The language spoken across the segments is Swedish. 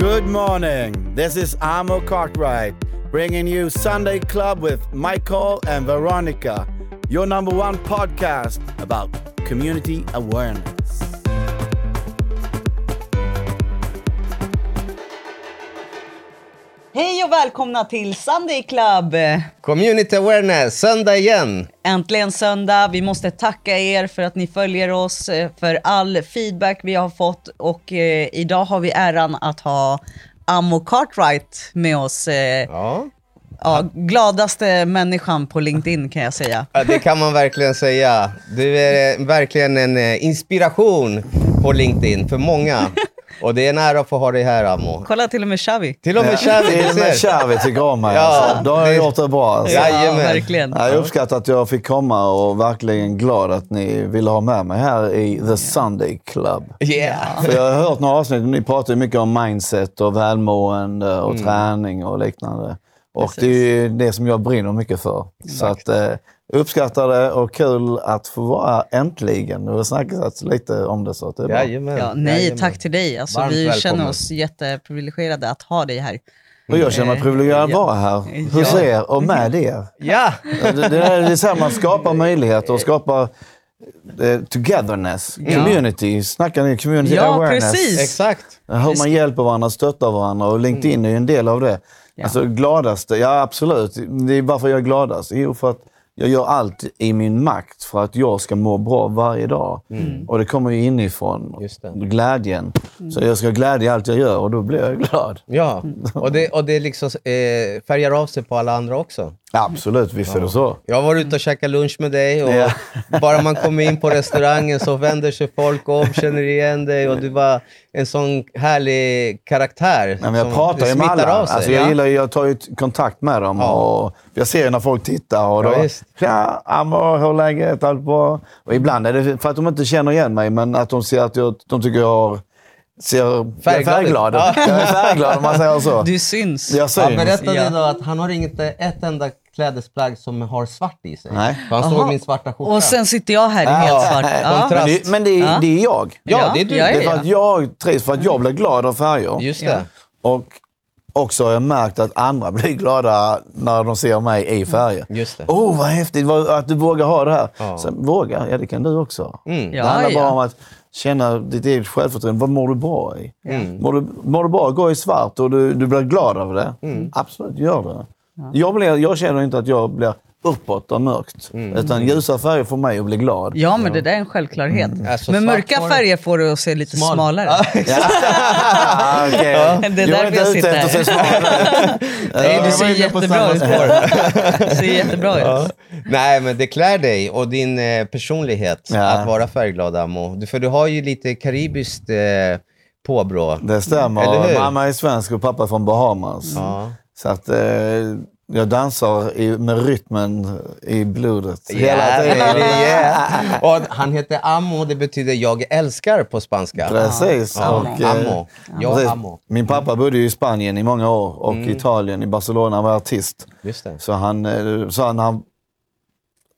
Good morning. This is Amo Cartwright bringing you Sunday Club with Michael and Veronica, your number one podcast about community awareness. Och välkomna till Sunday Club! Community awareness, söndag igen. Äntligen söndag. Vi måste tacka er för att ni följer oss, eh, för all feedback vi har fått och eh, idag har vi äran att ha Ammo Cartwright med oss. Eh, Ja. ja, gladaste människan på LinkedIn kan jag säga. ja, det kan man verkligen säga. Du är eh, verkligen en eh, inspiration på LinkedIn för många. Och det är en ära att få ha dig här, Amo. Kolla till och med Xavi. Till och med Xavi, Till och med. Xavi tycker om mig. Ja, alltså. Då har jag det- gjort det bra. Alltså. Ja, verkligen. Ja, Jag uppskattar att jag fick komma och verkligen glad att ni ville ha med mig här i The Sunday Club. Yeah. För jag har hört några avsnitt, ni pratar ju mycket om mindset och välmående och träning och liknande. Och det är ju det som jag brinner mycket för. Så att, eh, uppskattar det och kul att få vara äntligen. Det har snackats lite om det så att det är bra. Jajamän. Ja, nej, Jajamän. tack till dig. Alltså, Varmt vi välkommen. känner oss jätteprivilegierade att ha dig här. Och jag känner mig privilegierad att vara här hos Ja. er och med er. Ja! Det, det, är, det är så här man skapar möjligheter och skapar eh, togetherness, community. Snackar ni community Ja, awareness? precis. Exakt. Hur man hjälper varandra, stöttar varandra och LinkedIn är ju en del av det. Alltså gladaste, ja absolut. Det är varför jag är gladast. Jo, för att jag gör allt i min makt för att jag ska må bra varje dag. Och det kommer ju inifrån, Just det. glädjen. Så jag ska glädja allt jag gör och då blir jag glad. Ja, och det, och det liksom, eh, färgar av sig på alla andra också. Absolut, visst är det så. Jag har varit ute och käkat lunch med dig och Ja. bara man kommer in på restaurangen så vänder sig folk om, känner igen dig och du var en sån härlig karaktär. Men jag som pratar ju med alla. Alltså, jag, ja. gillar, ju- jag tar ju kontakt med dem. Ja. Och jag ser ju när folk tittar. Och då, Ja, ja, Amor, hur är läget? Allt bra? Och ibland är det för att de inte känner igen mig, men att de ser att jag, de tycker jag har- ser jag är Färgglad ut. färgglad. Ja. Jag är färgglad om man säger så. Du syns. Jag Han syns. berättade Ja. då att han har inget ett enda klädesplagg som har svart i sig. Nej. Han såg min svarta skjorta. Och sen sitter jag här i helt svart. Ja. Men, det, men det, är- det är jag. Ja, det är du. Ja, Det är för att jag trivs, för att jag blir glad av färger. Just det. Ja. Och också har jag märkt att andra blir glada när de ser mig i färger. Just det. Åh, oh, vad häftigt vad- att du vågar ha det här. Ja. Så, våga? Ja, det kan du också. Mm. det Ja, handlar bara ja. om att känna ditt eget självförtroende. Vad mår du bra i? Mm. Mår, du, mår du bra, gå i svart och du, du blir glad av det. Mm. Absolut, gör det. Jag, blir, jag känner inte att jag blir uppåt och mörkt. Mm. Utan ljusa färger får mig att bli glad. Ja, men det där är en självklarhet. Alltså, men mörka färger får du att se lite Smal. smalare. Ja, okej. Det är jag därför jag sitter att se här. smalare. Nej, Ja, du ser jättebra ut. Du ser jättebra ut. Ja. Nej, men det klär dig och din eh, personlighet Ja. att vara färgglad, Amo. Du, för du har ju lite karibiskt eh, påbrå. Det stämmer. Mamma är svensk och pappa är från Bahamas. Ja. Så att eh, jag dansar i, med rytmen i blodet hela Yeah, tiden. baby, yeah. Och han heter Amo, det betyder jag älskar på spanska. Precis. Ja. Och, eh, Amo. Jag precis. amo. Min pappa bodde i Spanien i många år och Mm. Italien, i Barcelona. Han var artist. Just det. Så han eh, sa när han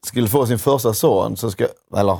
skulle få sin första son, så ska, eller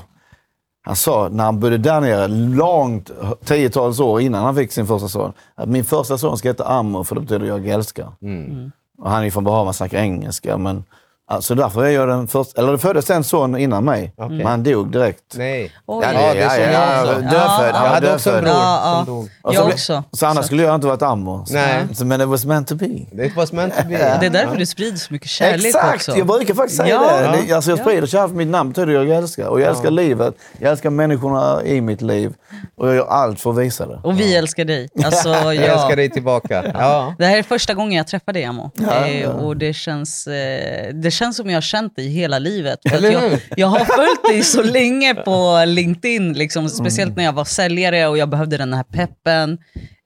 han sa när han bodde där nere, långt, tiotals år innan han fick sin första son, att min första son ska heta Amo för det betyder jag älskar. Mm. Och han är från Bahamas, snackar engelska. Men, alltså därför är jag den första, eller det föddes en son innan mig, men han dog direkt. Nej. Oj. Ja, Ja, det, det är jag också. Dödfödd. Ja, Jag hade också en bror Ja, som ja. dog. Jag så, också. Så annars skulle jag inte varit Ammo. Så- Nej. Så, men it was meant to be. Det was meant to be. Det är därför du sprider så mycket kärlek Exakt! också. Jag brukar faktiskt säga Ja. det. det. Alltså jag Ja. sprider kärlek för mitt namn betyder jag älskar. Och jag älskar livet. Jag älskar människorna i mitt liv. Och jag gör allt för att visa det. Och vi älskar dig. Alltså, Jag ja. älskar dig tillbaka. Ja. Det här är första gången jag träffar dig. Ja, eh, ja. och det känns, eh, det känns som jag har känt dig hela livet. För jag, jag har följt dig så länge på LinkedIn, liksom, speciellt när jag var säljare och jag behövde den här peppen.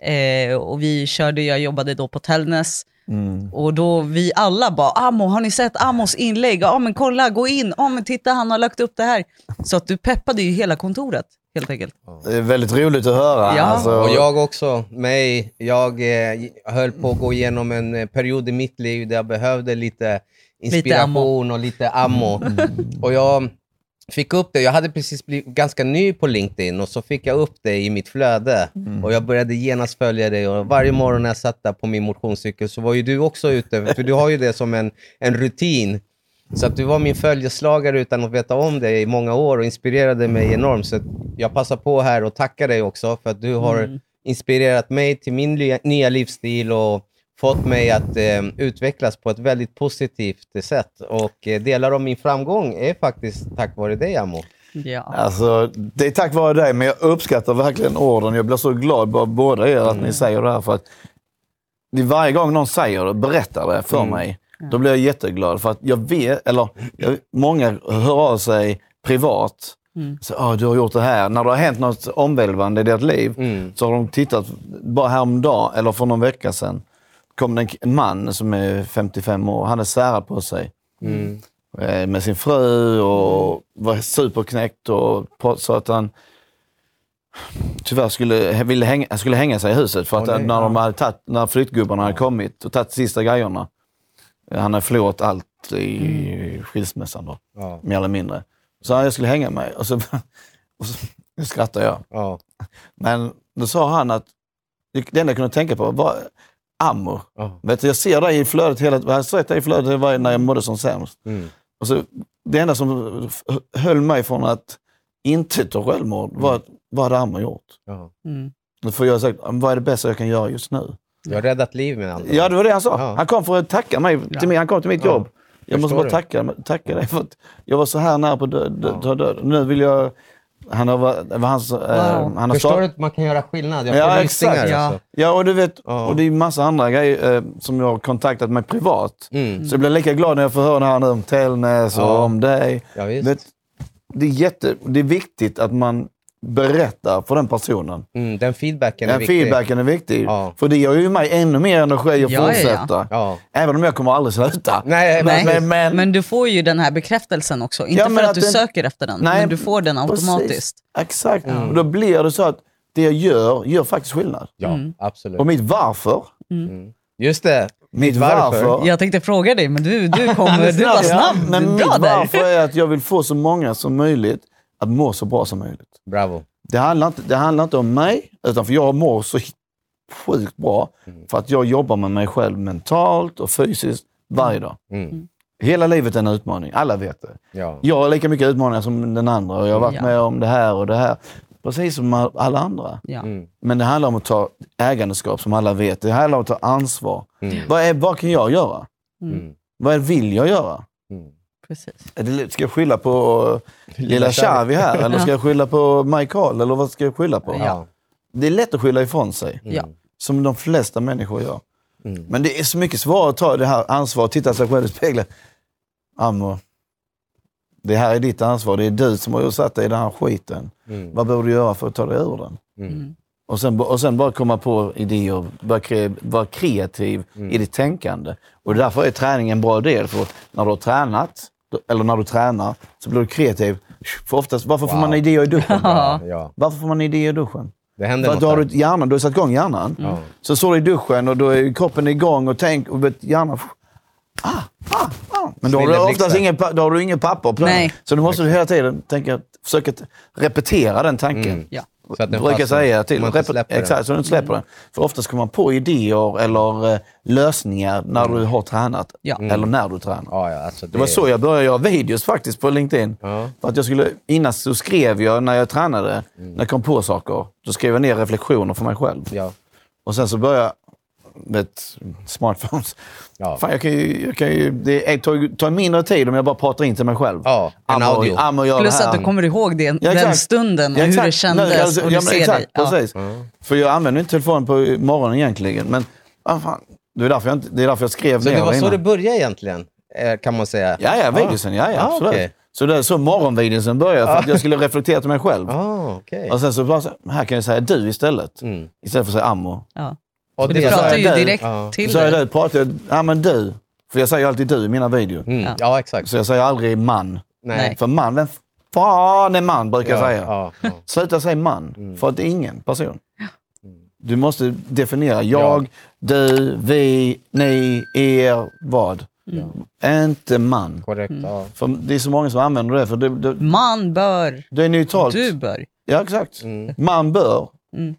Eh, och vi körde, jag jobbade då på Tällnäs. Och då vi alla bara, Amo, har ni sett Amos inlägg? Ja men kolla, gå in. Ja men titta, han har lagt upp det här. Så att du peppade ju hela kontoret, helt enkelt. Det är väldigt roligt att höra. Ja. Alltså, Och jag också, mig. Jag eh, höll på att gå igenom en eh, period i mitt liv där jag behövde lite inspiration och lite ammo. Och jag fick upp det. Jag hade precis blivit ganska ny på LinkedIn och så fick jag upp det i mitt flöde. Och jag började genast följa dig och varje morgon när jag satt där på min motionscykel så var ju du också ute, för du har ju det som en, en rutin. Så att du var min följeslagare utan att veta om det i många år och inspirerade mig enormt. Så jag passar på här och tackar dig också för att du har inspirerat mig till min nya- nya livsstil och fått mig att eh, utvecklas på ett väldigt positivt sätt. Och eh, delar av min framgång är faktiskt tack vare dig, Amo. Ja. Alltså, det är tack vare dig, men jag uppskattar verkligen orden. Jag blir så glad av båda er att ni säger det här. För att varje gång någon säger det, berättar det för mig, då blir jag jätteglad. För att jag vet, eller jag, många hör av sig privat. Så, ah, du har gjort det här. När det har hänt något omvälvande i deras liv så har de tittat, bara häromdagen, eller för någon vecka sedan, kom det en, man som är 55 år. Han är särad på sig eh, med sin fru och var superknäckt och så att han tyvärr skulle, ville hänga, skulle hänga sig i huset för att nej. när, de hade tagit, när flyttgubbarna hade kommit och tagit sista grejerna. Han hade förlorat allt i skilsmässan då, Ja. mer eller mindre. Så han, jag skulle hänga mig och så, och så nu skrattar jag. Ja. Men då sa han att det enda jag kunde tänka på var ammo. Ja. Vet du, jag ser dig i flödet hela Jag har sett dig i flödet varje- när jag mådde som sämst. Mm. Och så, det enda som höll mig från att inte ta självmord var att vad hade Ammo gjort? Ja. Mm. Får jag sagt, vad är det bästa jag kan göra just nu? Du har räddat liv med andra Ja, det var det han sa. Ja. Han kom för att tacka mig. Till mig. Han kom till mitt jobb. Jag måste Förstår bara du? tacka, tacka dig för att jag var så här nära på att dö, dö, ta död. Nu vill jag... Han har, det var hans, eh, han har Förstår start- du att man kan göra skillnad? Jag Ja, exakt. Ja. alltså. Ja, och du vet, Ja. och det är massa andra grejer eh, som jag har kontaktat med privat. Mm. Så jag blir lika glad när jag får höra det här nu om Tällnäs och Ja. om dig. Ja, visst. Vet, det, är jätte, det är viktigt att man berättar för den personen. Mm, den feedbacken är Den viktig. feedbacken är viktig. Ja. För det ger ju mig ännu mer energi att Ja, ja, ja. fortsätta. Ja. Även om jag kommer aldrig sluta. Nej, Nej. Men, men, Men du får ju den här bekräftelsen också. Inte Ja, men för att, att du den- söker efter den, Nej, men du får den precis. automatiskt. Exakt. Och då blir det så att det jag gör, gör faktiskt skillnad. Ja, Mm. absolut. Och mitt varför, Just det. mitt varför, Jag tänkte fråga dig, men du, du, kom, du var Ja, snabb. men du är mitt bra där. varför är att jag vill få så många som möjligt att må så bra som möjligt. Bravo. Det handlar inte, det handlar inte om mig, utan för jag mår så sjukt bra för att jag jobbar med mig själv mentalt och fysiskt varje dag. Mm. Hela livet är en utmaning, alla vet det. Ja. Jag har lika mycket utmaningar som den andra och jag har varit Ja. med om det här och det här. Precis som alla andra. Ja. Mm. Men det handlar om att ta ägandeskap som alla vet. Det handlar om att ta ansvar. Mm. Vad, är, vad kan jag göra? Mm. Vad vill jag göra? Mm. Precis. Ska jag skylla på lilla Xavi här? Eller ska jag skylla på Michael? Eller vad ska jag skylla på? Ja. Det är lätt att skylla ifrån sig. Ja. Som de flesta människor gör. Mm. Men det är så mycket svårare att ta det här ansvaret, titta sig själv i spegeln. Ammo, det här är ditt ansvar. Det är du som har satt dig i den här skiten. Mm. Vad borde du göra för att ta dig ur den? Mm. Och sen, och sen bara komma på idéer, vara, kre, vara kreativ i ditt tänkande. Och därför är träning en bra del. För när du har tränat, eller när du tränar, så blir du kreativ. För oftast, varför får Wow. man idéer i duschen? Ja. ja. Varför får man idéer i duschen? Det händer För att då har du hjärnan, du har satt igång hjärnan. Ja. Så står du i duschen och då är kroppen igång och tänk och vet, hjärnan... Ah, ah, ah. Men då har, du oftast ingen, då har du ingen papper på den. Nej. Så du måste hela tiden tänka, försöka repetera den tanken. Mm. Ja. Så att den brukar fastnar. säga till. Den. Exakt, så du inte släpper den. För oftast kommer man på idéer eller eh, lösningar när du har tränat. Ja. Eller när du tränar. Ja, ja, alltså det, Det var så jag började göra videos faktiskt på LinkedIn. För att jag skulle, innan så skrev jag när jag tränade, Mm. när jag kom på saker. Då skrev jag ner reflektioner för mig själv. Ja. Och sen så började med smartphones. Ja. Fan, jag kan ju, jag kan ju, det tar, tar mindre tid om jag bara pratar in till mig själv. Ja, en Amma, audio. Amma gör Plus att du kommer ihåg det, Ja, den exakt. stunden och Ja, hur det kändes Nej, alltså, och du ja, men ser exakt, dig. Ja. Precis. För jag använder inte telefonen på morgonen egentligen. Men ah, fan, det, är därför jag inte, det är därför jag skrev Så ner det var så innan. det började egentligen, eh, kan man säga? Ja, ja, videosen. Ja, ja, Ah, absolut. okej. Så det är så morgonvideosen började, för att jag skulle reflektera till mig själv. Ah, okej. Och sen så bara så, här kan jag säga du istället. Mm. Istället för att säga ammo. Ja. Och det- pratar ju direkt Ja. till Så du, pratar jag, ja men du. För jag säger alltid du i mina videor. Mm. Ja. Ja. exakt. Så jag säger aldrig man. Nej. För man, vem fan är man brukar jag Ja, säga. ja, ja. Sluta säga man, för att det är ingen person. Du måste definiera jag, du, vi, ni, er, vad. Inte man. Korrekt. Ja. För det är så många som använder det, för det, det, Man bör. det är neutralt. Du bör. Ja, exakt. Mm. Man bör. Mm.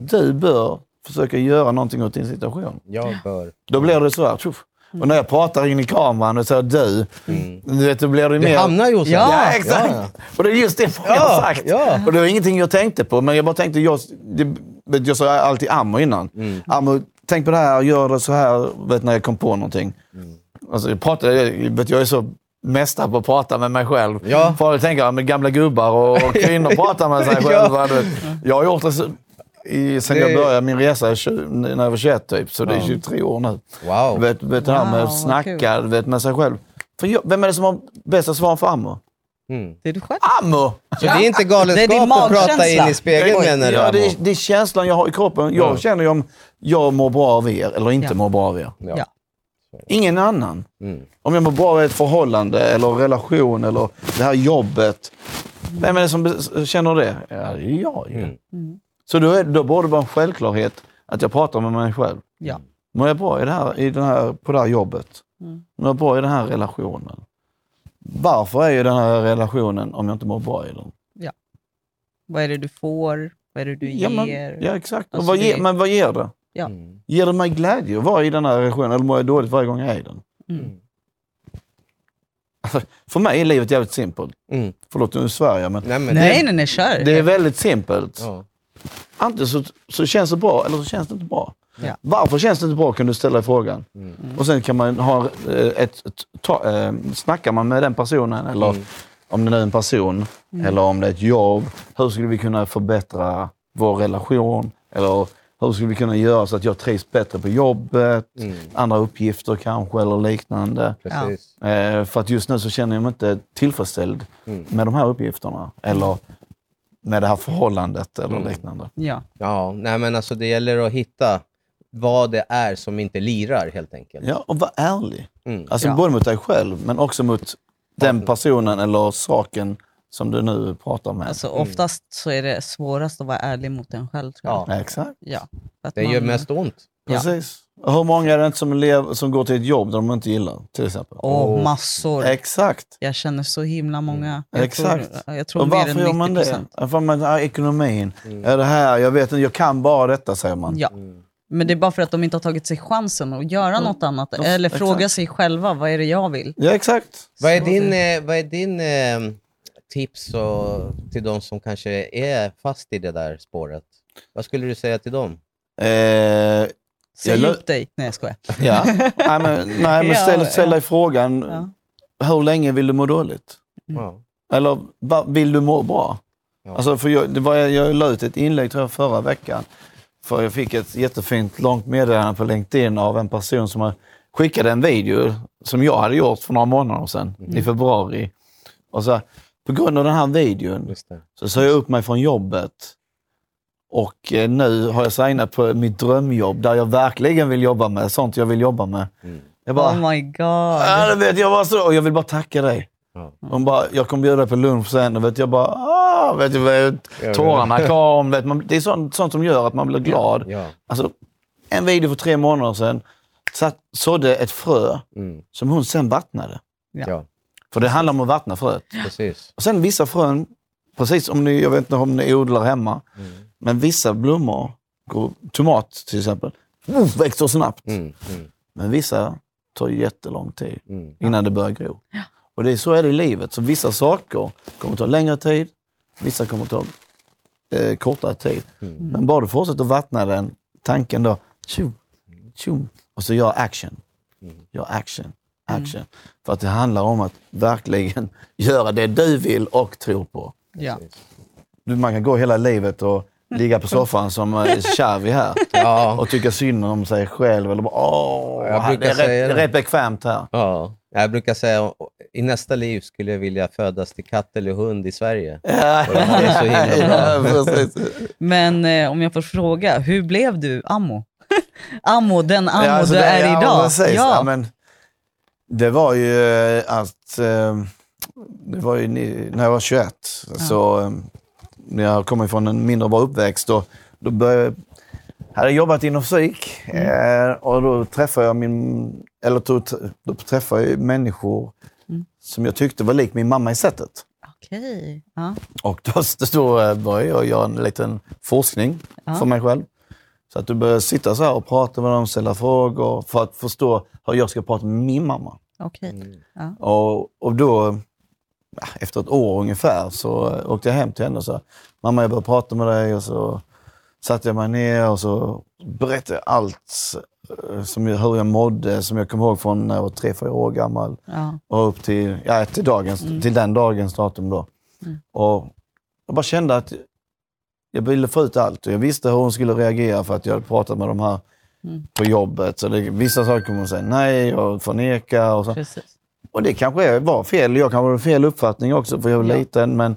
Du bör försöka göra någonting åt din situation. Jag bör. Då blir det så här. Tjuff. Och när jag pratar in i kameran och säger du, du vet, då blir det mer... hamnar ju hos. Ja, Ja, exakt. Ja. Och det är just det jag har sagt. ja. Och det var ingenting jag tänkte på, men jag bara tänkte, jag, det, jag sa alltid Ammo innan. Mm. Ammo, tänk på det här, gör det så här, vet, när jag kom på någonting. Mm. Alltså, jag, pratar, jag, vet, jag är så mästare på att prata med mig själv. Ja. För att tänka, med gamla gubbar och, och kvinnor pratar med sig själva. du vet. Jag har gjort det så, i, sen Det- jag började min resa när jag var 21 typ, så det är Ja. 23 år nu. Wow. Vet, vet det här med att snacka vet, med sig själv. För jag, vem är det som har bästa svaren för Ammo? Mm. Det är du själv. Ammo! Så det är inte Det är din galenskap att prata in i spegeln menar du? ja, det, är, det är känslan jag har i kroppen. Jag Ja. känner ju om jag mår bra av er eller inte Ja. mår bra av er. Ja. Ingen annan. Mm. Om jag mår bra av ett förhållande eller relation eller det här jobbet. Vem är det som känner det? Ja, det är jag ju. Mm. Så då, är, då borde det vara en självklarhet att jag pratar med mig själv. Ja. Mår jag bra i det här, i den här, på det här jobbet? Mm. Mår jag bra i den här relationen? Varför är ju den här relationen om jag inte mår bra i den? Vad är det du får? Vad är det du Ja, men, ger? ja exakt. Och Alltså, vad det- ger, men vad ger det? Ja. Mm. Ger det mig glädje att vara i den här relationen eller mår jag dåligt varje gång jag är i den? Mm. För mig är livet jävligt simpelt. Mm. Förlåt, nu svär jag, men Nej, men Nej, nej, nej, kör. det är väldigt simpelt. Ja. Antingen så, så känns det bra eller så känns det inte bra. Ja. Varför känns det inte bra kan du ställa dig frågan. Mm. Och sen kan man ha eh, ett... ett ta, eh, snackar man med den personen eller Mm. om det nu är en person eller om det är ett jobb. Hur skulle vi kunna förbättra vår relation? Eller hur skulle vi kunna göra så att jag trivs bättre på jobbet? Mm. Andra uppgifter kanske eller liknande. Eh, för att just nu så känner jag mig inte tillfredsställd Mm. med de här uppgifterna. Eller med det här förhållandet eller Mm. liknande. Ja. Ja, nej men alltså det gäller att hitta vad det är som inte lirar helt enkelt. Ja, och var ärlig. Mm. Alltså Ja. både mot dig själv men också mot den personen eller saken som du nu pratar med. Alltså, oftast så är det svårast att vara ärlig mot en själv. Tror jag. Ja. Ja, exakt. Ja. Att Det man- gör mest ont. Ja. Precis. Och hur många är det inte som, lev, som går till ett jobb där de inte gillar, till exempel? Åh, massor. Exakt. Jag känner så himla många. Jag Exakt. Tror, jag tror Och mer varför än gör 90 man det? För man har ekonomin. Är det här, jag vet inte, jag kan bara detta, säger man. Ja. Men det är bara för att de inte har tagit sig chansen att göra något annat. Ja, Eller exakt. fråga sig själva, vad är det jag vill? Ja, exakt. Vad är din, eh, vad är din eh, tips och, till de som kanske är fast i det där spåret? Vad skulle du säga till dem? Eh, Säg Jag upp dig. Nej, jag skojar. ja. nej, men, nej, men ställ, ställ dig frågan, Ja. hur länge vill du må dåligt? Ja. Eller va, vill du må bra? Ja. Alltså, för jag, det var, jag la ut ett inlägg tror jag, förra veckan. För jag fick ett jättefint långt meddelande på LinkedIn av en person som skickade en video som jag hade gjort för några månader sedan, i februari. Och så, på grund av den här videon Just det. så sa jag upp mig från jobbet. Och eh, nu har jag signat på mitt drömjobb där jag verkligen vill jobba med sånt jag vill jobba med. Mm. Jag bara, Oh my god. Ja, vet jag, bara så, och jag vill bara tacka dig. Ja. Hon bara, jag kommer bjuda dig på lunch sen. Och vet jag bara, ah, vet du, vet, tårarna kom. Vet, man, det är sånt, sånt som gör att man blir glad. Ja. Alltså, en video för tre månader sedan satt, sådde ett frö Mm. som hon sen vattnade. Ja. ja, För det handlar om att vattna fröet. precis. Och sen vissa frön, precis om ni, jag vet inte om ni odlar hemma, Mm. Men vissa blommor, tomat till exempel, växer snabbt. Mm. Mm. Men vissa tar jättelång tid. Mm. innan det börjar gro. Och det är så är det i livet. Så vissa saker kommer ta längre tid, vissa kommer ta eh, kortare tid. Mm. Men bara du fortsätter vattna den tanken då, tjo, tjo, och så gör action. Mm. Gör action, action. För att det handlar om att verkligen göra det du vill och tror på. Ja. Du, man kan gå hela livet och ligga på soffan som eh, Xavi här Ja. och tycka synd om sig själv. Eller bara, Åh, Jag det brukar är rätt, bekvämt här. ja. Jag brukar säga i nästa liv skulle jag vilja födas till katt eller hund i Sverige. Ja, det så himla bra. ja. Men eh, om jag får fråga, hur blev du Ammo? Ammo, den Ammo Ja, alltså du det- är ja, idag. Precis. Ja. Ja. men, det var ju eh, att... eh, Det var ju när jag var 21. Så, eh, jag kom ifrån en mindre bra uppväxt, då, då började, hade jobbat inom psyk Mm. eh, och då träffade jag min, eller då, då träffade jag människor Mm. som jag tyckte var lik min mamma i sättet. Okej. Ja. Och då, då eh, började jag göra en liten forskning Ja. för mig själv. Så att du börjar sitta så här och prata med dem, ställa frågor för att förstå hur jag ska prata med min mamma. Okej. Ja. Och, och då, efter ett år ungefär, så eh, åkte jag hem till henne och sa Mamma, jag börjar prata med dig. Och så satte jag mig ner och så berättade jag allt eh, som jag, hur jag mådde, som jag kommer ihåg från när jag var tre, fyra år gammal. Ja. Och upp till, ja, till, dagens, till den dagens datum då. Och jag bara kände att jag ville få ut allt. Och jag visste hur hon skulle reagera för att jag hade pratat med de här på jobbet. Så det, vissa saker kommer hon säga nej och förneka. Och, så. Precis. Och det kanske var fel. Jag kanske hade fel uppfattning också för jag var Ja. liten. Men,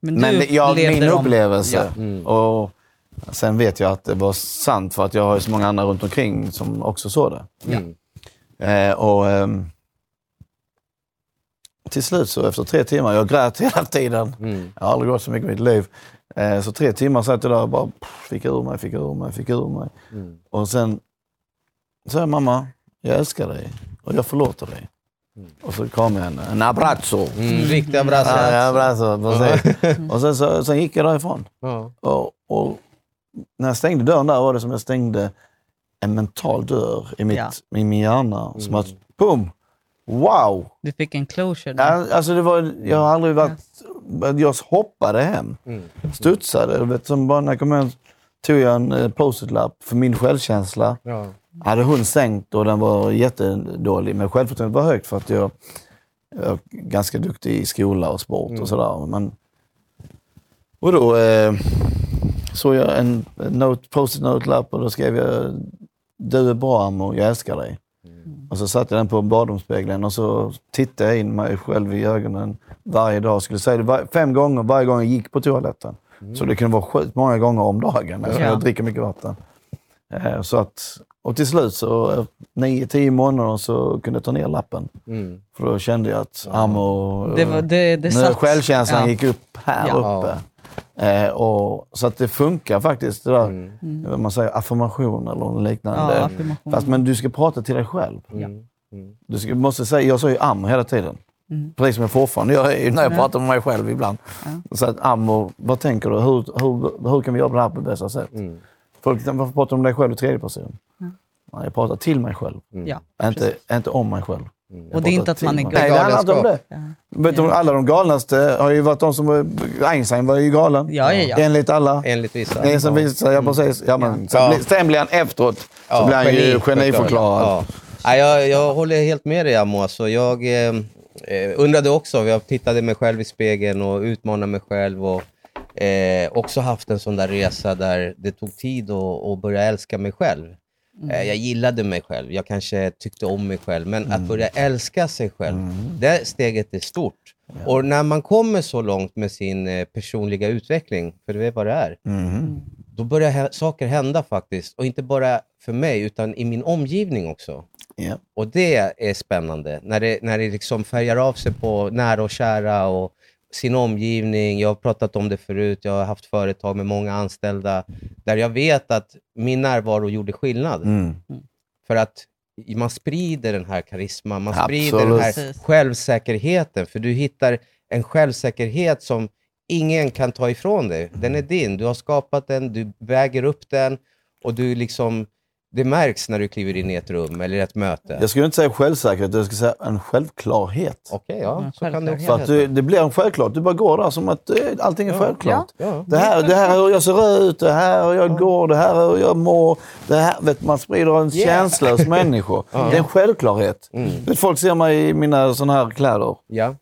Men men jag, min dem. upplevelse. Mm. Och sen vet jag att det var sant för att jag har ju så många andra runt omkring som också såg det. Mm. Eh, och ehm, till slut så efter tre timmar, jag grät hela tiden. Mm. Jag har aldrig gått så mycket i mitt liv. Eh, så tre timmar satt jag där och bara pff, fick ur mig, fick ur mig, fick ur mig. Mm. Och sen sa jag, mamma, jag älskar dig och jag förlåter dig. Och så kom jag henne, en abbraccio. Mm. Ja, brassar. en abbraccio, precis. Och sen, så, sen gick jag därifrån. Ja. Och, och när jag stängde dörren där var det som jag stängde en mental dörr i, mitt, Ja. i min hjärna. Som att, boom! Wow! Du fick en closure. där. Ja, Alltså det var, jag har aldrig varit... Jag hoppade hem. Mm. Studsade. Du vet, som bara när jag kom hem tog jag en eh, post-it-lapp för min självkänsla. Ja. Hade hon sänkt och den var jättedålig. Men självförtroendet var högt för att jag, jag är ganska duktig i skola och sport och sådär. Men, och då eh, såg jag en note, post-it note-lapp och då skrev jag Du är bra Amo, jag älskar dig. Och så satte jag den på badrumsspegeln och så tittade jag in mig själv i ögonen varje dag. Skulle säga det var, fem gånger varje gång jag gick på toaletten. Så det kunde vara sjukt många gånger om dagen eftersom Ja. jag dricker mycket vatten. Eh, så att, och till slut, så eh, nio, tio månader, så kunde jag ta ner lappen. Mm. För då kände jag att Amo... Det, var, det, det nu självkänslan Ja. gick upp här Ja. uppe. Eh, och, så att det funkar faktiskt, det där, Mm. vad man säger, affirmation eller något liknande. Ja. Fast, men du ska prata till dig själv. Mm. Mm. Du ska, måste säga, jag sa ju am hela tiden. Mm. Precis som jag fortfarande gör när jag Ja. pratar med mig själv ibland. Så att am och, vad tänker du? Hur, hur, hur kan vi göra det här på bästa sätt? Mm. Folk, varför pratar du om dig själv i tredje person? Nej, jag pratar till mig själv. Ja. Inte, inte om mig själv. Jag Och det är inte att man är mig. Nej, det handlar inte om det. Ja. Vet du, alla de galnaste har ju varit de som... Einstein var ju galen. Ja, ja, ja. Enligt alla. Enligt vissa. Det som visar ja precis. Ja, men, sen, Ja. blir- sen blir han efteråt, så blir han ju geni, geniförklarad. Ja. Ja, jag, jag håller helt med dig Amo. Alltså, jag eh, eh, undrade också, jag tittade mig själv i spegeln och utmanade mig själv. Och, eh, också haft en sån där resa där det tog tid att, att börja älska mig själv. Eh, jag gillade mig själv, jag kanske tyckte om mig själv. Men att börja älska sig själv, det steget är stort. Och när man kommer så långt med sin eh, personliga utveckling, för det är vad det är, Mhm. då börjar saker hända faktiskt. Och inte bara för mig, utan i min omgivning också. Ja. Och det är spännande, när det, när det liksom färgar av sig på nära och kära och sin omgivning. Jag har pratat om det förut, jag har haft företag med många anställda där jag vet att min närvaro gjorde skillnad. Mm. För att man sprider den här karisman, man sprider Absolut. den här självsäkerheten. För du hittar en självsäkerhet som ingen kan ta ifrån dig. Den är din, du har skapat den, du väger upp den och du liksom, det märks när du kliver in i ett rum eller ett möte. Jag skulle inte säga självsäkerhet, jag skulle säga en självklarhet. Okej, ja, Ja, så kan det För att du, det blir en självklart. Du bara går där som att eh, allting är självklart. Ja. Det, här, det här är hur jag ser ut, det här är hur jag går, det här är hur jag mår. Det här, vet, man sprider en Yeah. känsla hos människor. Det är en självklart. Vet, folk ser mig i mina såna här kläder. Ja.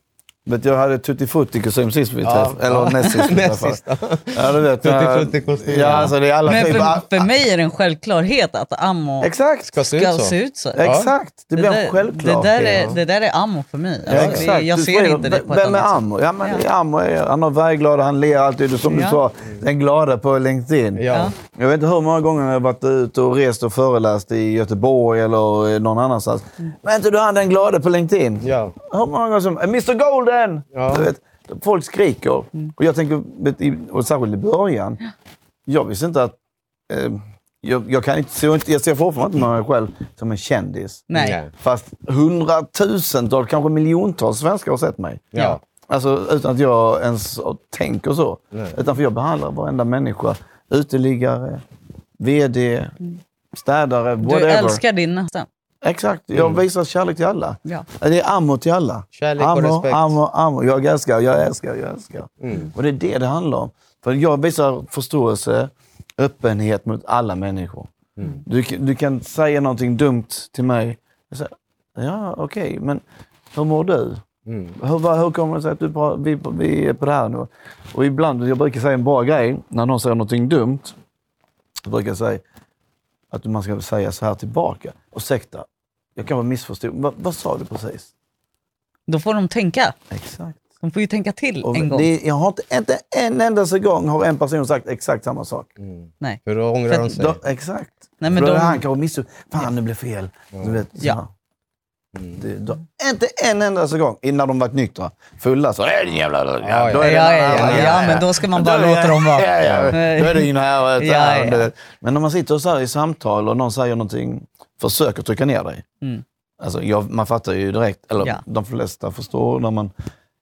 Vet, jag hade tutti frutti kostym sist vi Ja, träffade. Eller ja. näst sist vi Näst träffade. sist, ja. Ja, du vet. Tutti jag- frutti-kostym. Ja, alltså det är alla Men typer. för, för mig är det en självklarhet att ammo Exakt! Ska se ut så. se ut så. Exakt! Det blir en där, självklarhet. det, där är, det där är ammo för mig. Ja, Alltså, exakt. det, jag Du ser sprider- inte det på ett Vem är annat sätt. Ammo? Ja, men Ja. Ammo är, han har färgglada, han ler alltid. Som du Ja. sa, den glada på LinkedIn. Ja. Jag vet inte hur många gånger jag har varit ute och rest och föreläst i Göteborg eller någon annanstans. Mm. Men inte du han den glada på LinkedIn? Ja. Hur många gånger som Mr Golden! Ja. Du vet, folk skriker. Mm. Och jag tänker, och särskilt i början, jag visste inte att... Eh, jag, jag, kan inte, så jag ser fortfarande inte mig själv som en kändis. Nej. Fast hundratusentals, kanske miljontals svenskar har sett mig. Ja. Alltså utan att jag ens tänker så. Nej. Utan för jag behandlar varenda människa. Uteliggare, VD, städare, Du whatever. älskar din nästa. Exakt. Jag visar kärlek till alla. Ja. Det är ammo till alla. Kärlek och ammo, respekt. Ammo, ammo. Jag älskar, jag älskar, jag älskar. Mm. Och det är det det handlar om. För jag visar förståelse, öppenhet mot alla människor. Mm. Du, du kan säga någonting dumt till mig. Jag säger, ja, okej, men hur mår du? Mm. Hur, hur kommer det sig att du vi, vi är på det här nu? Och ibland, jag brukar säga en bra grej, när någon säger någonting dumt, då brukar jag säga att man ska säga så här tillbaka. Ursäkta, jag kan vara missförstådd. Va, vad sa du precis? Då får de tänka. Exakt. De får ju tänka till Och en gång. det, jag har inte, inte en endaste gång har en person sagt exakt samma sak. Mm. Nej. För då ångrar de sig. Då, exakt. Nej, men då de- är han kanske missförstådd. Fan, det blev fel. Du vet, Ja. Mm. Det, då, inte en endaste gång innan de varit nyktra. Fulla så är det jävla... ja. men då ska man bara låta dem vara. Ja, ja. Då är det ingen här. ja. det- Men om man sitter så här i samtal och någon säger någonting, försöker trycka ner dig. Mm. Alltså, jag, man fattar ju direkt, eller Ja. de flesta förstår när man,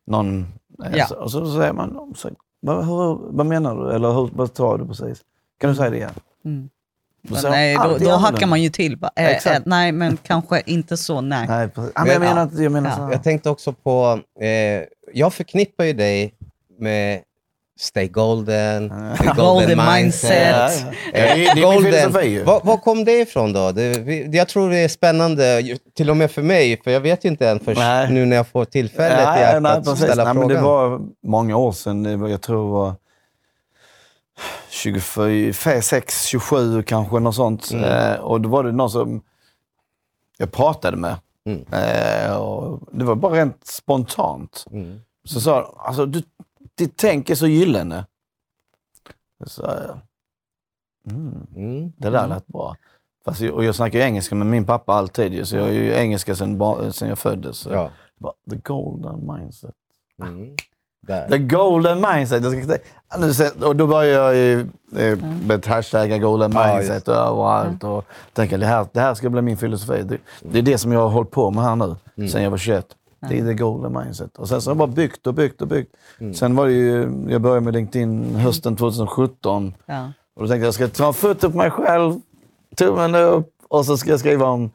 någon... Ja. Så, och så säger man, så, vad, hur, vad menar du? Eller hur, vad tar du precis? Kan du säga det igen? Mm. Säger nej, då, alltid då hackar man ju till. Bara, eh, eh, nej, men kanske inte så. Nej. Nej, precis. Men jag Men- menar jag menar Ja. så. Jag tänkte också på, eh, jag förknippar ju dig med Stay Golden, the Golden mindset. Ja, ja. Det är- det är min filosofi. Var, var kom det ifrån då? Det, jag tror det är spännande, till och med för mig, för jag vet ju inte än först Nej. nu när jag får tillfället i Nej, akt nej, att precis. ställa nej, men frågan. Det var många år sedan. Var, jag tror det var 24, 6, 27 kanske, något sånt. Mm. Eh, och då var det någon som jag pratade med. Mm. Eh, och det var bara rent spontant. Mm. Så sa alltså du, ditt tänk är så gyllene. Så jag, mm, Mm. det där lät bra. Fast, och jag snackar ju engelska med min pappa alltid så jag är ju engelska sedan, jag föddes. Ja. the golden mindset. Mm. Där. The golden mindset. Jag ska säga. Nu ser- Och då börjar jag ju eh, med hashtagga golden mindset och överallt. Och tänka det här, det här ska bli min filosofi. Det, det är det som jag har hållit på med här nu, Mm. sen jag var 21. Det är the golden mindset. Och sen så har jag bara byggt och byggt och byggt. Mm. Sen var det ju, jag började med LinkedIn hösten 2017. Ja. Och då tänkte jag, jag ska ta en foto på mig själv, tummen upp och så ska jag skriva om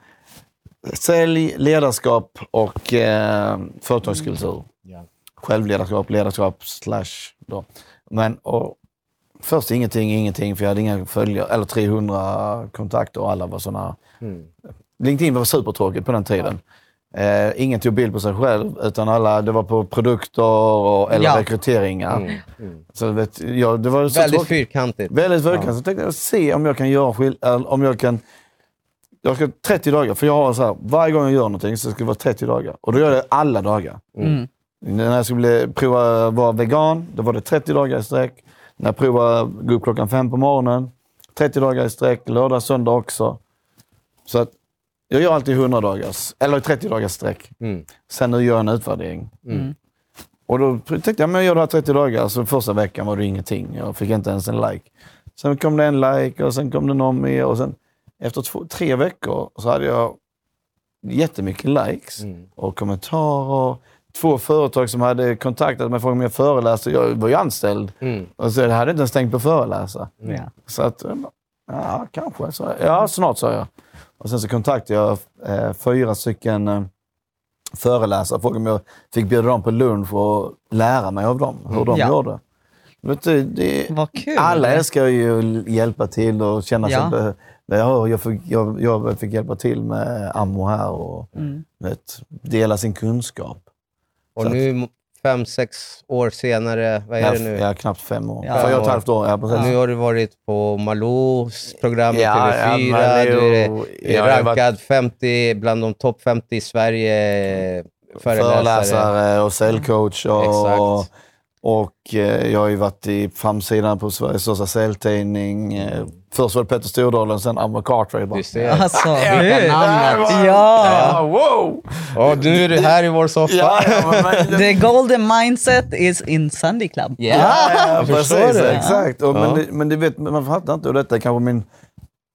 sälj, ledarskap och eh, företagskultur. Ja. Självledarskap, ledarskap, slash då. Men och, först ingenting, ingenting, för jag hade inga följare, eller 300 kontakter och alla var sådana. Mm. LinkedIn var supertråkigt på den tiden. Eh, ingen tog bild på sig själv, utan alla, det var på produkter och, eller Ja. rekryteringar. Mm. Mm. Så vet, jag, det var så Väldigt tråkigt. fyrkantigt. Väldigt fyrkantigt. Så tänkte jag se om jag kan göra skill- eller om jag kan... Jag ska 30 dagar, för jag har så här, varje gång jag gör någonting så ska det vara 30 dagar. Och då gör jag det alla dagar. Mm. När jag skulle bli, prova vara vegan, då var det 30 dagar i sträck. När jag provade gå upp klockan fem på morgonen, 30 dagar i sträck. Lördag, söndag också. Så att jag gör alltid 100 dagars, eller 30 dagars sträck. Mm. Sen nu gör jag en utvärdering. Mm. Och då tänkte jag, men jag gör det här 30 dagar. Så första veckan var det ingenting. Jag fick inte ens en like. Sen kom det en like och sen kom det någon mer. Och sen efter två, tre veckor så hade jag jättemycket likes Mm. och kommentarer. Två företag som hade kontaktat mig för om jag föreläste. Jag var ju anställd. Mm. Och så jag hade inte ens tänkt på att föreläsa. Ja. Så att, ja, kanske. Så, ja, snart sa jag. Och sen så kontaktade jag eh, fyra stycken eh, föreläsare frågade om jag fick bjuda dem på lunch och lära mig av dem, hur de Ja. gjorde. Vet du, det, Vad kul. alla älskar ju att hjälpa till och känna Ja. sig... Be- ja, jag, fick, jag, jag fick hjälpa till med ammo här och Mm. vet, dela sin kunskap. Och Så att- nu, fem, sex år senare, vad är det nu? Ja, knappt fem år. Ja. Fyra och ett halvt år, ja precis. Nu har du varit på Malous program i Ja, ja, TV4. Malou. du är Ja, har rankad 50, bland de topp 50 i Sverige. Föreläsare. föreläsare och säljcoach. Och, Exakt. Och eh, jag har ju varit i framsidan på Sveriges största säljtidning. Eh, Först var det Petter Stordalen, sen Amber Cartwright. Bara, Du ser. Alltså, Vilka hur? namn. Ja. Ja, wow! Och nu är du här i vår soffa. Ja, ja, men, The golden mindset is in Sunday Club. Ja, ja, jag förstår precis. det. Exakt. Och, Ja. men, det, men det vet, man fattar inte. Och detta är kanske min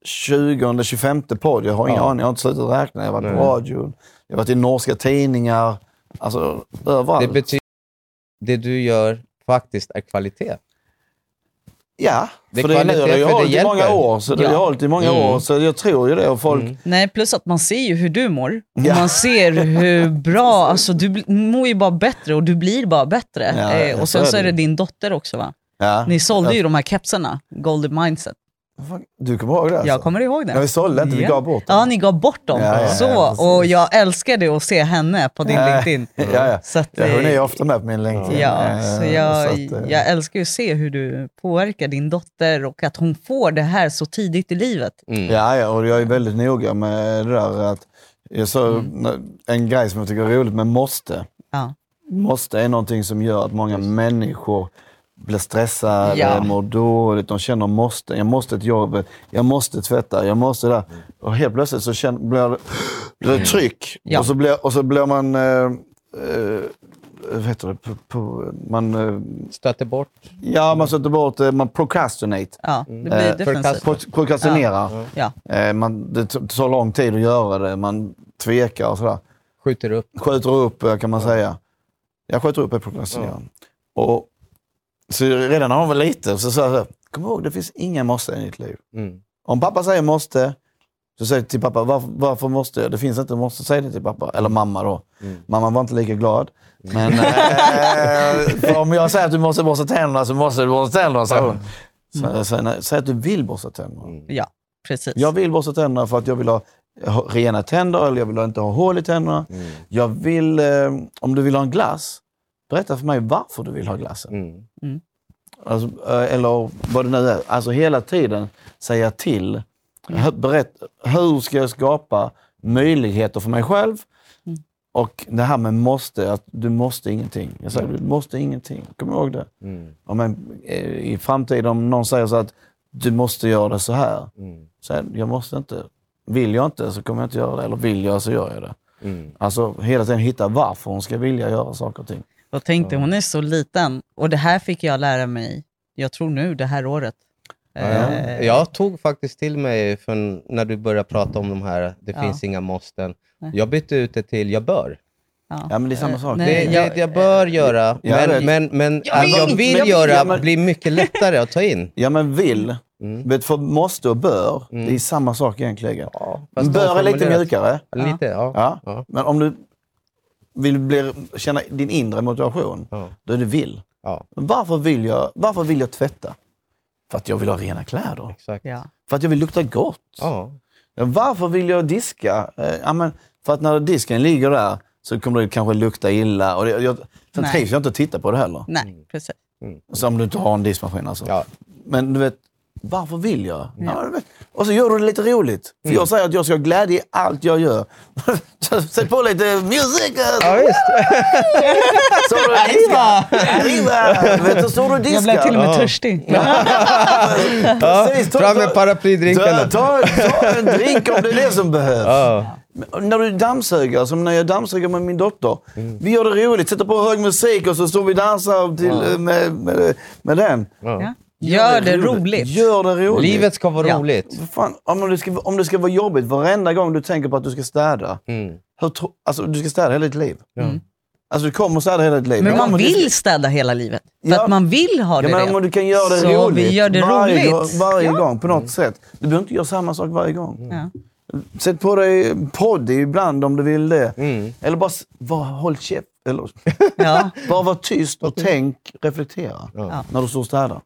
20 25 podd. Jag har ingen Ja. aning, jag har inte slutat räkna. Jag har varit på Nej. radion, jag har varit i norska tidningar. Alltså överallt. Det du gör faktiskt är kvalitet. ja, det är för det, nu har kvalitet det det hållit i många år. Så det Ja. har hållit i många Mm. år. Så jag tror ju det. Och folk, Mm. Nej, plus att man ser ju hur du mår. Ja. Man ser hur bra, alltså du mår ju bara bättre och du blir bara bättre. Ja, eh, och sen är så är det. din dotter också va? ja. Ni sålde ju de här kepsarna, Golden Mindset. Du kommer ihåg det? Alltså? Jag kommer ihåg det. Ja, vi sålde inte, vi gav bort dem. Ja, ni gav bort dem. Ja, ja, ja, så, och jag älskade att se henne på din Ja, LinkedIn. Ja, ja. Så att, ja, hon är ju ofta med på min LinkedIn. Ja, Eh, så jag, så att, eh, jag älskar ju att se hur du påverkar din dotter och att hon får det här så tidigt i livet. Mm. Ja, ja, och jag är väldigt noga med det där att jag sa Mm. en grej som jag tycker är roligt med måste. Ja. Måste är någonting som gör att många människor blir stressade, Ja. mår dåligt, de känner måste. Jag måste ett jobb, jag måste tvätta, jag måste det. Och helt plötsligt så känner, blir, det, blir det tryck. Ja. Och, så blir, och så blir man... Eh, eh, vad heter det? På, på, man, eh, Stöter bort. ja, man sätter bort, eh, man procrastinate. Ja, det blir Eh, defensivt. Pro- Prokrastinerar. Ja. Eh, man, det tar lång tid att göra det, man tvekar och sådär. Skjuter upp. Skjuter upp kan man säga. Jag skjuter upp är prokrastinera. Och, så redan när hon var liten så sa jag kom ihåg det finns inga måste i ditt liv. Mm. Om pappa säger måste, så säg till pappa, varför, varför måste jag? Det finns inte måste, säg det till pappa. Eller mamma då. Mm. Mamma var inte lika glad. Men för om jag säger att du måste borsta tänderna så måste du borsta tänderna, sa hon. Så, så, nej, säg att du vill borsta tänderna. Mm. ja, precis. Jag vill borsta tänderna för att jag vill ha ha rena tänder eller jag vill inte ha hål i tänderna. Mm. Jag vill, eh, om du vill ha en glass, berätta för mig varför du vill ha glassen. Mm. Alltså, eh, eller vad det nu är. Alltså hela tiden säga till. Hur- Berätt, hur ska jag skapa möjligheter för mig själv? Mm. Och det här med måste, att du måste ingenting. Jag säger, du måste ingenting. Kom ihåg det. Mm. Om en, eh, I framtiden om någon säger så att du måste göra det så här. Mm. Så här, jag måste inte. Vill jag inte så kommer jag inte göra det. Eller vill jag så gör jag det. Mm. Alltså hela tiden hitta varför hon ska vilja göra saker och ting. Jag tänkte, hon är så liten och det här fick jag lära mig, jag tror nu det här året. Ja, Eh, Jag tog faktiskt till mig för när du började prata om de här, det Ja. finns inga måsten. Jag bytte ut det till jag bör. ja. Ja men det är samma sak. nej, Det, jag- det jag bör göra, Jag men, men, men Jag att vill jag vill vill, göra ja, men- blir mycket lättare att ta in. Ja men vill. Mm. Vet, för måste och bör, Mm. det är samma sak egentligen. Ja, bör är lite mjukare. Lite, ja. Ja. Ja. Men om du vill bli, känna din inre motivation, Ja. då är det vill. ja, varför vill jag, varför vill jag tvätta? För att jag vill ha rena kläder. exakt. Ja. För att jag vill lukta gott. Ja. Ja, Varför vill jag diska? Eh, ja, men för att när disken ligger där så kommer det kanske lukta illa. Och det, jag, sen Nej. trivs jag inte att titta på det heller. Nej, precis. Så om du inte har en diskmaskin alltså. Ja. Men du vet, varför vill jag? Ja. du vet. Och så gör du det lite roligt. För jag säger att jag ska ha glädje i allt jag gör. Så Sätt på lite musik! ja, visst. Så du och diskar. Du vet, så står du och diskar. Jag blev till och med Ja. törstig. Ja, Precis, ta- fram med paraplydrinkarna. Ta, ta, ta en drink om det är det som behövs. Ja. När du dammsuger, som när jag dammsuger med min dotter. Mm. Vi gör det roligt, sätter på hög musik och så står vi och dansar till, med, med, med den. Ja. Gör det roligt. Gör det roligt. Livet ska vara Ja. roligt. Fan, om, det ska, om det ska vara jobbigt varenda gång du tänker på att du ska städa. Mm. Hur, tro- alltså, du ska städa hela ditt liv. Mm. Alltså du kommer städa hela ditt liv. Men man vill ska- städa hela livet. För Ja. att man vill ha det Ja, men om du kan göra det Så roligt, vi gör det varje, roligt. gång- varje Ja. gång på något sätt. Du behöver inte göra samma sak varje gång. Ja. Sätt på dig podd ibland om du vill det. Mm. Eller bara s- var, håll käft. Eller, Ja. bara var tyst och tänk, reflektera Ja. när du står och städar.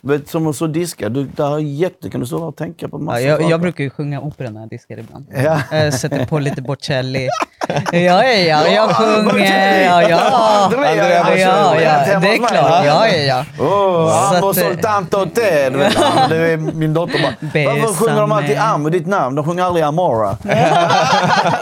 Vet, som att stå och diska, du, där är jätte, kan du stå och tänka på massa Ja, jag, saker. jag brukar ju sjunga opera när jag diskar ibland. Ja. Jag sätter på lite Bocelli. Ja, ja, ja, jag sjunger. Ja, ja. Andrea Ja, ja, ja, det är klart. Ja, ja, ja. Så amo eh, soltanto te. Du vet, ja, det är min dotter bara, varför sjunger de alltid amo, ditt namn? De sjunger aldrig amora.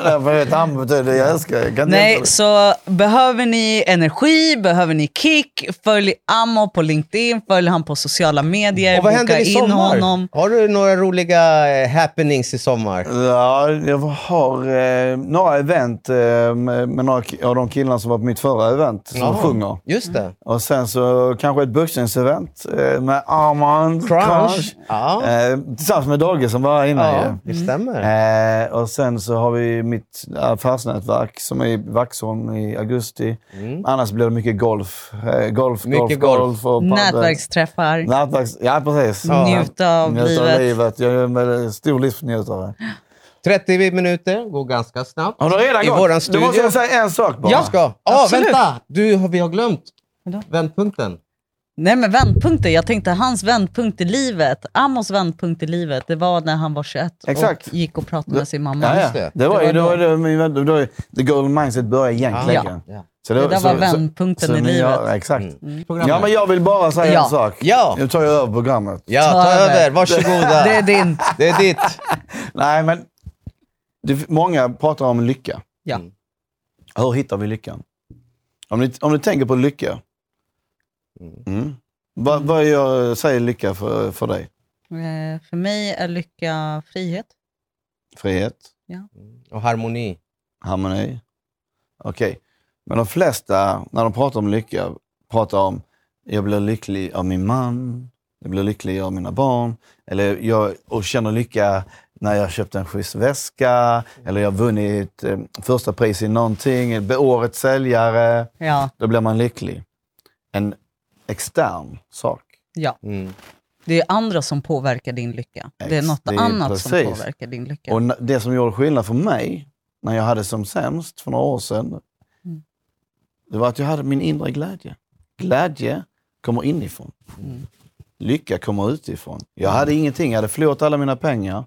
Därför vet amo betyder jag älskar. Nej, så behöver ni energi, behöver ni kick, följ Ammo på LinkedIn, följ han på sociala medier, Och vad händer i in sommar? honom. Har du några roliga happenings i sommar? Ja, jag har eh, några event event eh, med, några av de killarna som var på mitt förra event, som Jaha. sjunger. Just det. Och sen så kanske ett boxningsevent eh, med Armand Crunch. Ja, Eh, tillsammans med Dogge som var här innan ja ju. det stämmer. Eh, och sen så har vi mitt affärsnätverk som är i Vaxholm i augusti. Mm. Annars blir det mycket golf. Golf, Mycket golf, golf. och padel. Nätverksträffar, Nätverks, ja, precis. Ja. njuta av Njuta livet. av livet. Jag är en stor livsnjutare. 30 minuter, går ganska snabbt. Har du redan I gått? våran måste jag säga en sak bara. Jag ska... Ah, Absolut. vänta! Du, vi har glömt Vadå? vändpunkten. Nej men vändpunkter, jag tänkte hans vändpunkt i livet, Amos vändpunkt i livet, det var när han var 21 Exakt. och gick och pratade med sin mamma. Ja, ja. det. Det var Det ju var då, då, min- då, då, the golden mindset började egentligen. Ja. Ja. Så Det där så- var så- vändpunkten så i ni livet. har- exakt. Mm. Ja, men jag vill bara säga Ja. en sak. Ja. Nu tar jag över programmet. Ja, Ta ta över. över. Varsågoda. Det är din. Det är ditt. Nej, men det, många pratar om lycka. Ja. Mm. Hur hittar vi lyckan? Om ni, om ni tänker på lycka. Mm. Mm. Vad, vad gör, säger lycka för, för dig? Eh, För mig är lycka frihet. Frihet? Och harmoni. Harmoni? Okej. Men de flesta, när de pratar om lycka, pratar om jag blir lycklig av min man, jag blir lycklig av mina barn, eller jag och känner lycka när jag köpt en schysst väska, eller jag har vunnit eh, första pris i någonting, årets säljare. Ja, Då blir man lycklig. En extern sak. ja. Mm. Det är andra som påverkar din lycka. Det är något det är annat som precis. påverkar din lycka. Och det som gjorde skillnad för mig, när jag hade som sämst för några år sedan, Mm. det var att jag hade min inre glädje. Glädje kommer inifrån. Mm. Lycka kommer utifrån. Jag hade ingenting, jag hade förlorat alla mina pengar,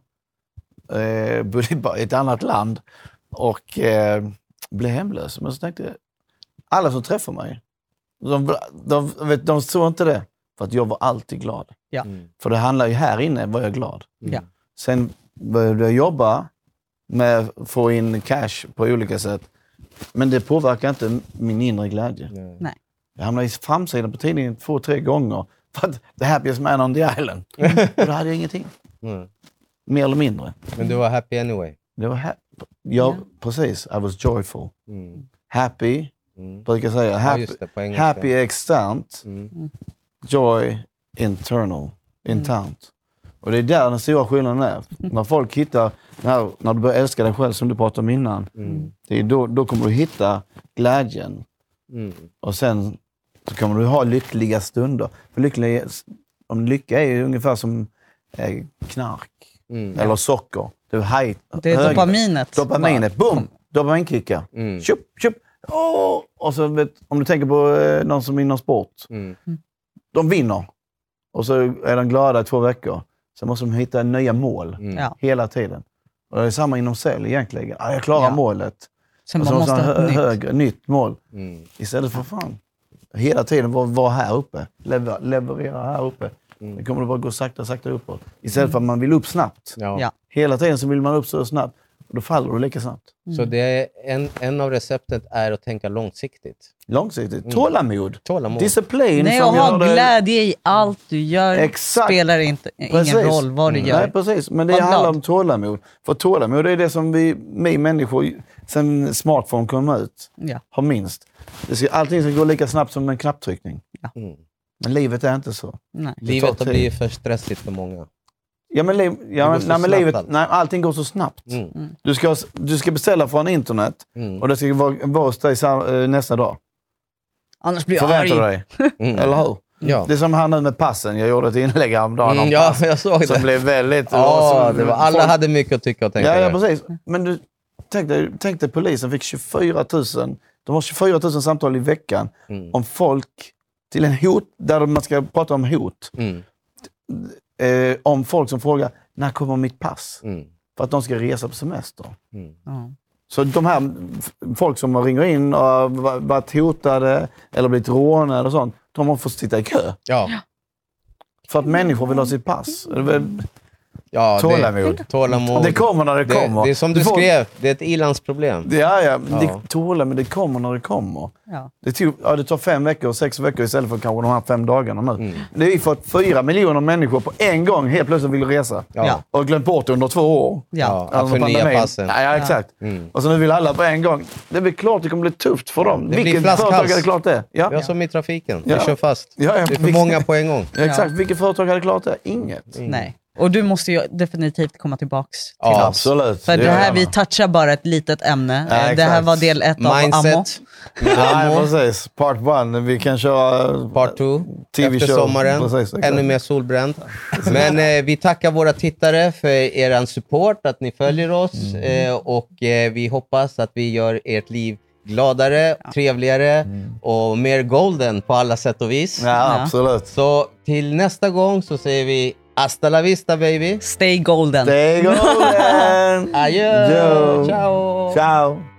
eh, bodde i ett annat land och eh, blev hemlös. Men så tänkte jag, alla som träffar mig, de, de, vet, de såg inte det. För att jag var alltid glad. Ja. Mm. För det handlar ju här inne, var jag glad. Ja. Sen började jag jobba med att få in cash på olika sätt. Men det påverkar inte min inre glädje. Nej. Nej. Jag hamnade i framsidan på tidningen två, tre gånger. För att the happiest man on the island. Och då hade jag ingenting. Mm. Mer eller mindre. Men du var happy anyway. Det var ha- Ja. Precis, I was joyful. Mm. Happy, Mm. brukar jag säga. Ja, Happy, engelska. happy externt, Mm. joy internal. Internt. Och det är där den stora skillnaden är. När folk hittar, när, när du börjar älska dig själv som du pratade om innan, Mm. det är då, då kommer du hitta glädjen. Mm. Och sen så kommer du ha lyckliga stunder. För lyckliga, om lycka är ju ungefär som eh, knark Mm. eller socker. Det är, high, Det är hög- dopaminet. Dopaminet, boom! Dopaminkickar. Mm. Tjup, tjup. Åh! Och så vet, om du tänker på eh, någon som inom sport. Mm. De vinner. Och så är de glada i två veckor. Sen måste de hitta nya mål Mm. Hela tiden. Och det är samma inom sälj egentligen. Ah, jag klarar Ja. målet. Sen Och så man måste man ha hö- ett nytt. högre, nytt mål. Mm. Istället för fan, hela tiden vara var här uppe. Lever, leverera här uppe. Mm. Det kommer det bara gå sakta, sakta uppåt. Istället för att man vill upp snabbt. Ja. Ja. Hela tiden så vill man upp så snabbt. Och då faller du lika snabbt. Så det är en, en av receptet är att tänka långsiktigt. Långsiktigt. Tålamod. Tålamod. Disciplin. Nej, och ha glädje i allt du gör. Exakt. spelar inte, Precis. ingen roll vad du Mm. gör. Nej, precis. Men det Var handlar glad. om tålamod. För tålamod är det som vi, vi människor, sen smartphone kom ut, Ja. har minst. Det ska, allting ska gå lika snabbt som en knapptryckning. Mm. Men livet är inte så. Nej. Livet har blivit för stressigt för många. Ja, men, liv, ja, men, nej, men livet, allt. nej, allting går så snabbt. Mm. Du, ska, du ska beställa från internet Mm. och det ska vara, vara hos dig eh, nästa dag. Annars blir jag Förväntar du arg. dig? Mm. Eller hur? Ja. Det är som här nu med passen. Jag gjorde ett inlägg häromdagen Mm, om ja, pass. jag såg Som det. blev väldigt... Ja, som- det var, alla folk- hade mycket att tycka och tänka. Ja, ja, precis. Men du, tänk dig, tänk dig polisen fick 24 000, de har 24 000 samtal i veckan Mm. om folk till en hot, där man ska prata om hot. Mm. Eh, om folk som frågar, när kommer mitt pass? Mm. För att de ska resa på semester. Mm. Ja. Så de här folk som ringer in och har varit hotade eller blivit rånade och sånt, de har fått sitta i kö. Ja. För att människor vill ha sitt pass. Det Ja, Tålamod. Det, tålamod. Det kommer när det kommer. Det, är som du, Du får- skrev, det är ett ilandsproblem. Ja, ja. Ja. Det, tålamod, det kommer när det kommer. Ja. Det, tog, ja, det tar fem veckor, sex veckor istället för kanske de här fem dagarna nu. Mm. Det är för att fyra miljoner människor på en gång helt plötsligt vill resa. Ja. Och glömt bort det under två år. Ja. Ja, att förnya pandemin. passen. Ja, ja, exakt. Och så nu vill alla på en gång. Det är väl klart det kommer bli tufft för dem. det blir Vilket företag hade klart det? Ja. Ja, som i trafiken. Ja. Det kör fast. Ja, ja, det är för många på en gång. Ja, exakt. Vilket företag hade klart det? Inget. Nej. Och du måste ju definitivt komma tillbaks till Ja, oss. Absolut. För det här, vi touchar bara ett litet ämne. Ja, Eh, det exakt. här var del ett av Ammo. Mindset. Ja, Ammo. precis. Part one. Vi kan köra... Part 2 TV efter show. sommaren. Precis. Ännu mer solbränd. Men eh, vi tackar våra tittare för er support, att ni följer oss Mm. eh, och eh, vi hoppas att vi gör ert liv gladare, trevligare och mer golden på alla sätt och vis. Mm. Ja, absolut. Så till nästa gång så säger vi hasta la vista baby. Stay golden. Stay golden! Adjö! Yo. Ciao! Ciao!